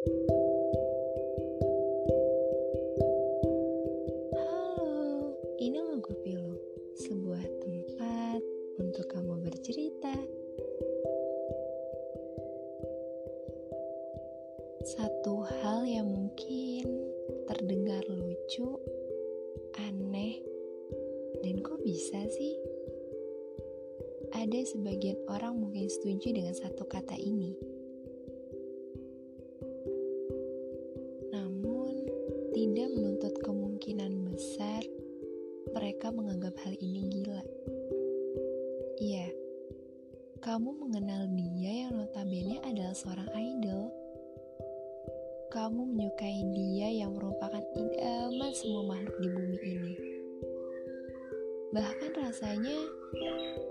Halo, ini Logo Pilu, sebuah tempat untuk kamu bercerita. Satu hal yang mungkin terdengar lucu, aneh, dan kok bisa sih? Ada sebagian orang mungkin setuju dengan satu kata ini. Tidak menuntut kemungkinan besar mereka menganggap hal ini gila. Iya, kamu mengenal dia yang notabene adalah seorang idol. Kamu menyukai dia yang merupakan idaman semua makhluk di bumi ini. Bahkan rasanya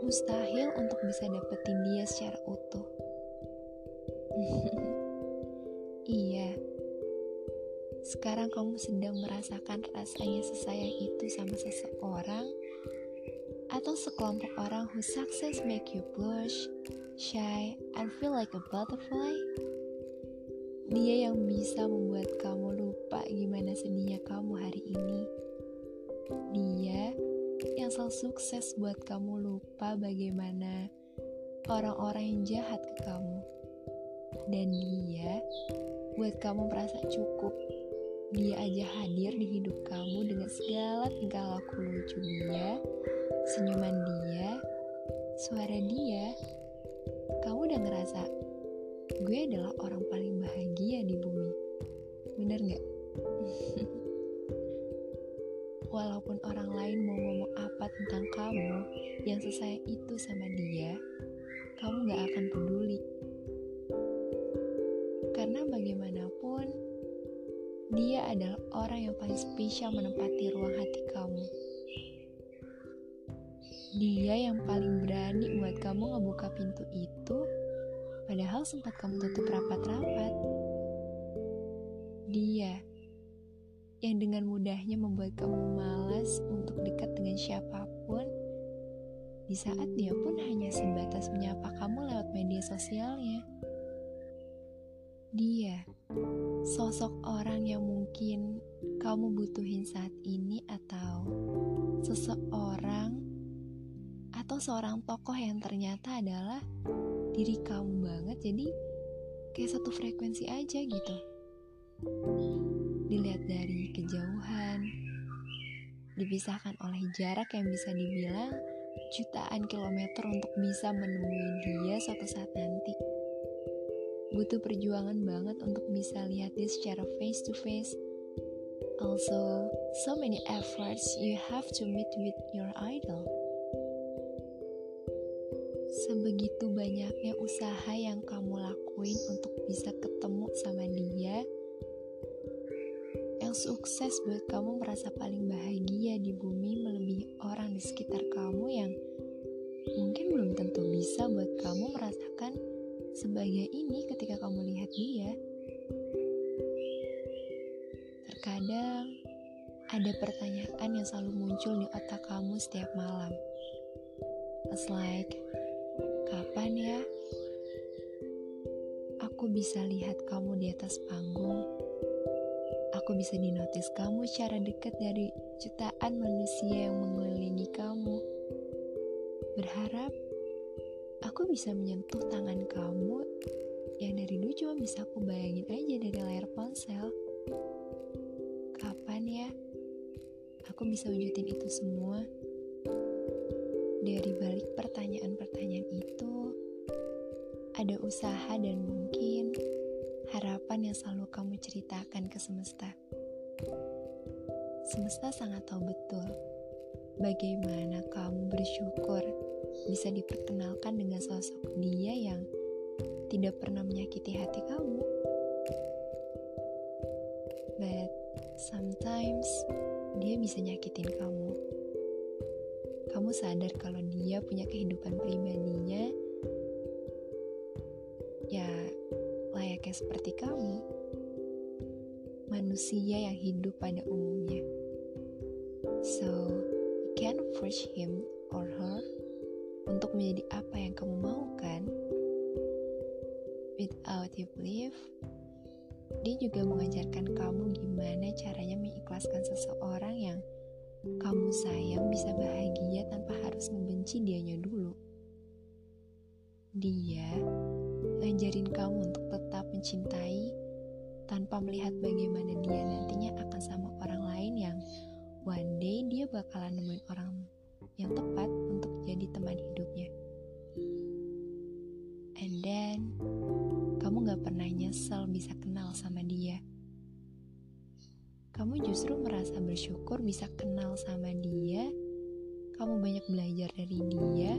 mustahil untuk bisa dapetin dia secara utuh. iya, sekarang kamu sedang merasakan rasanya sesayang itu sama seseorang atau sekelompok orang who success make you blush, shy, and feel like a butterfly. Dia yang bisa membuat kamu lupa gimana sedihnya kamu hari ini. Dia yang selalu sukses buat kamu lupa bagaimana orang-orang yang jahat ke kamu. Dan dia buat kamu merasa cukup. Dia aja hadir di hidup kamu dengan segala tingkah laku lucu dia, senyuman dia, suara dia. Kamu udah ngerasa, gue adalah orang paling bahagia di bumi. Bener gak? Walaupun orang lain mau ngomong apa tentang kamu yang sesayang itu sama dia, kamu gak akan peduli. Karena bagaimanapun, dia adalah orang yang paling spesial menempati ruang hati kamu. Dia yang paling berani buat kamu ngebuka pintu itu, padahal sempat kamu tutup rapat-rapat. Dia yang dengan mudahnya membuat kamu malas untuk dekat dengan siapa pun, di saat dia pun hanya sebatas menyapa kamu lewat media sosialnya. Dia, sosok orang yang mungkin kamu butuhin saat ini atau seseorang atau seorang tokoh yang ternyata adalah diri kamu banget jadi kayak satu frekuensi aja gitu dilihat dari kejauhan, dipisahkan oleh jarak yang bisa dibilang jutaan kilometer untuk bisa menemui dia suatu saat nanti. Butuh perjuangan banget untuk bisa lihat dia secara face to face. Also, so many efforts you have to meet with your idol. Sebegitu banyaknya usaha yang kamu lakuin untuk bisa ketemu sama dia yang sukses buat kamu merasa paling bahagia di bumi melebihi orang di sekitar kamu yang mungkin belum tentu bisa buat kamu merasakan sebagai ini ketika kamu lihat dia. Terkadang ada pertanyaan yang selalu muncul di otak kamu setiap malam. It's like, kapan ya aku bisa lihat kamu di atas panggung? Aku bisa dinotis kamu secara dekat dari jutaan manusia yang mengelilingi kamu. Berharap aku bisa menyentuh tangan kamu yang dari dulu cuma bisa aku bayangin aja dari layar ponsel. Kapan ya aku bisa wujudin itu semua? Dari balik pertanyaan-pertanyaan itu, ada usaha dan mungkin harapan yang selalu kamu ceritakan ke semesta. Semesta sangat tahu betul bagaimana kamu bersyukur bisa diperkenalkan dengan sosok dia yang tidak pernah menyakiti hati kamu. But sometimes dia bisa nyakitin kamu. Kamu sadar kalau dia punya kehidupan pribadinya ya layaknya seperti kamu. Manusia yang hidup pada umumnya. So, you can force him or her untuk menjadi apa yang kamu mau kan? Without you believe, dia juga mengajarkan kamu gimana caranya mengikhlaskan seseorang yang kamu sayang bisa bahagia tanpa harus membenci dianya dulu. Dia ngajarin kamu untuk tetap mencintai tanpa melihat bagaimana dia nantinya akan sama orang lain yang one day dia bakalan nemuin orang yang tepat justru merasa bersyukur bisa kenal sama dia. Kamu banyak belajar dari dia.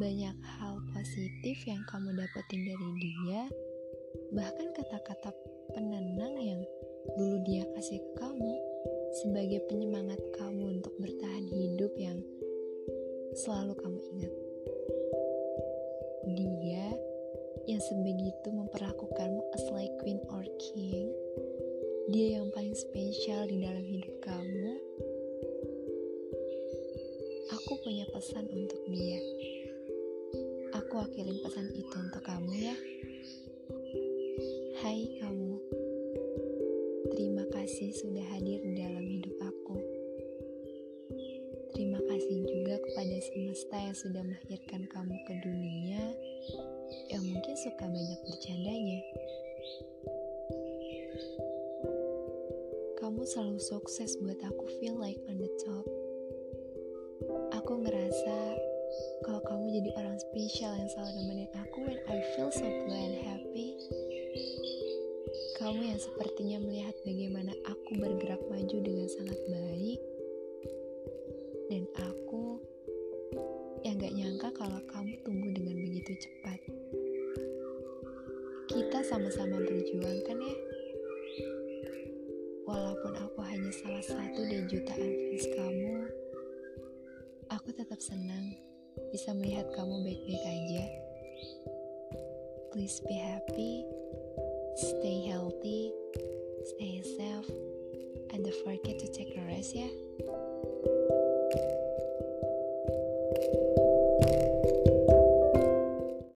Banyak hal positif yang kamu dapetin dari dia. Bahkan kata-kata penenang yang dulu dia kasih ke kamu sebagai penyemangat kamu untuk bertahan hidup yang selalu kamu ingat. Dia yang sebegitu memperlakukanmu as like queen or king, dia yang paling spesial di dalam hidup kamu. Aku punya pesan untuk dia. Aku akhirin pesan itu untuk kamu ya. Hai kamu. Terima kasih sudah hadir di dalam hidup aku. Terima kasih juga kepada semesta yang sudah melahirkan kamu ke dunia yang mungkin suka banyak bercandanya. Kamu selalu sukses buat aku feel like on the top. Aku ngerasa kalau kamu jadi orang spesial yang selalu nemenin aku when I feel so blue and happy. Kamu yang sepertinya melihat bagaimana aku bergerak maju dengan sangat baik, dan aku yang gak nyangka kalau kamu tumbuh dengan begitu cepat. Kita sama-sama berjuang kan ya? Walaupun aku hanya salah satu dari jutaan fans kamu, aku tetap senang bisa melihat kamu baik-baik aja. Please be happy Stay healthy, stay safe, and don't forget to take a rest ya.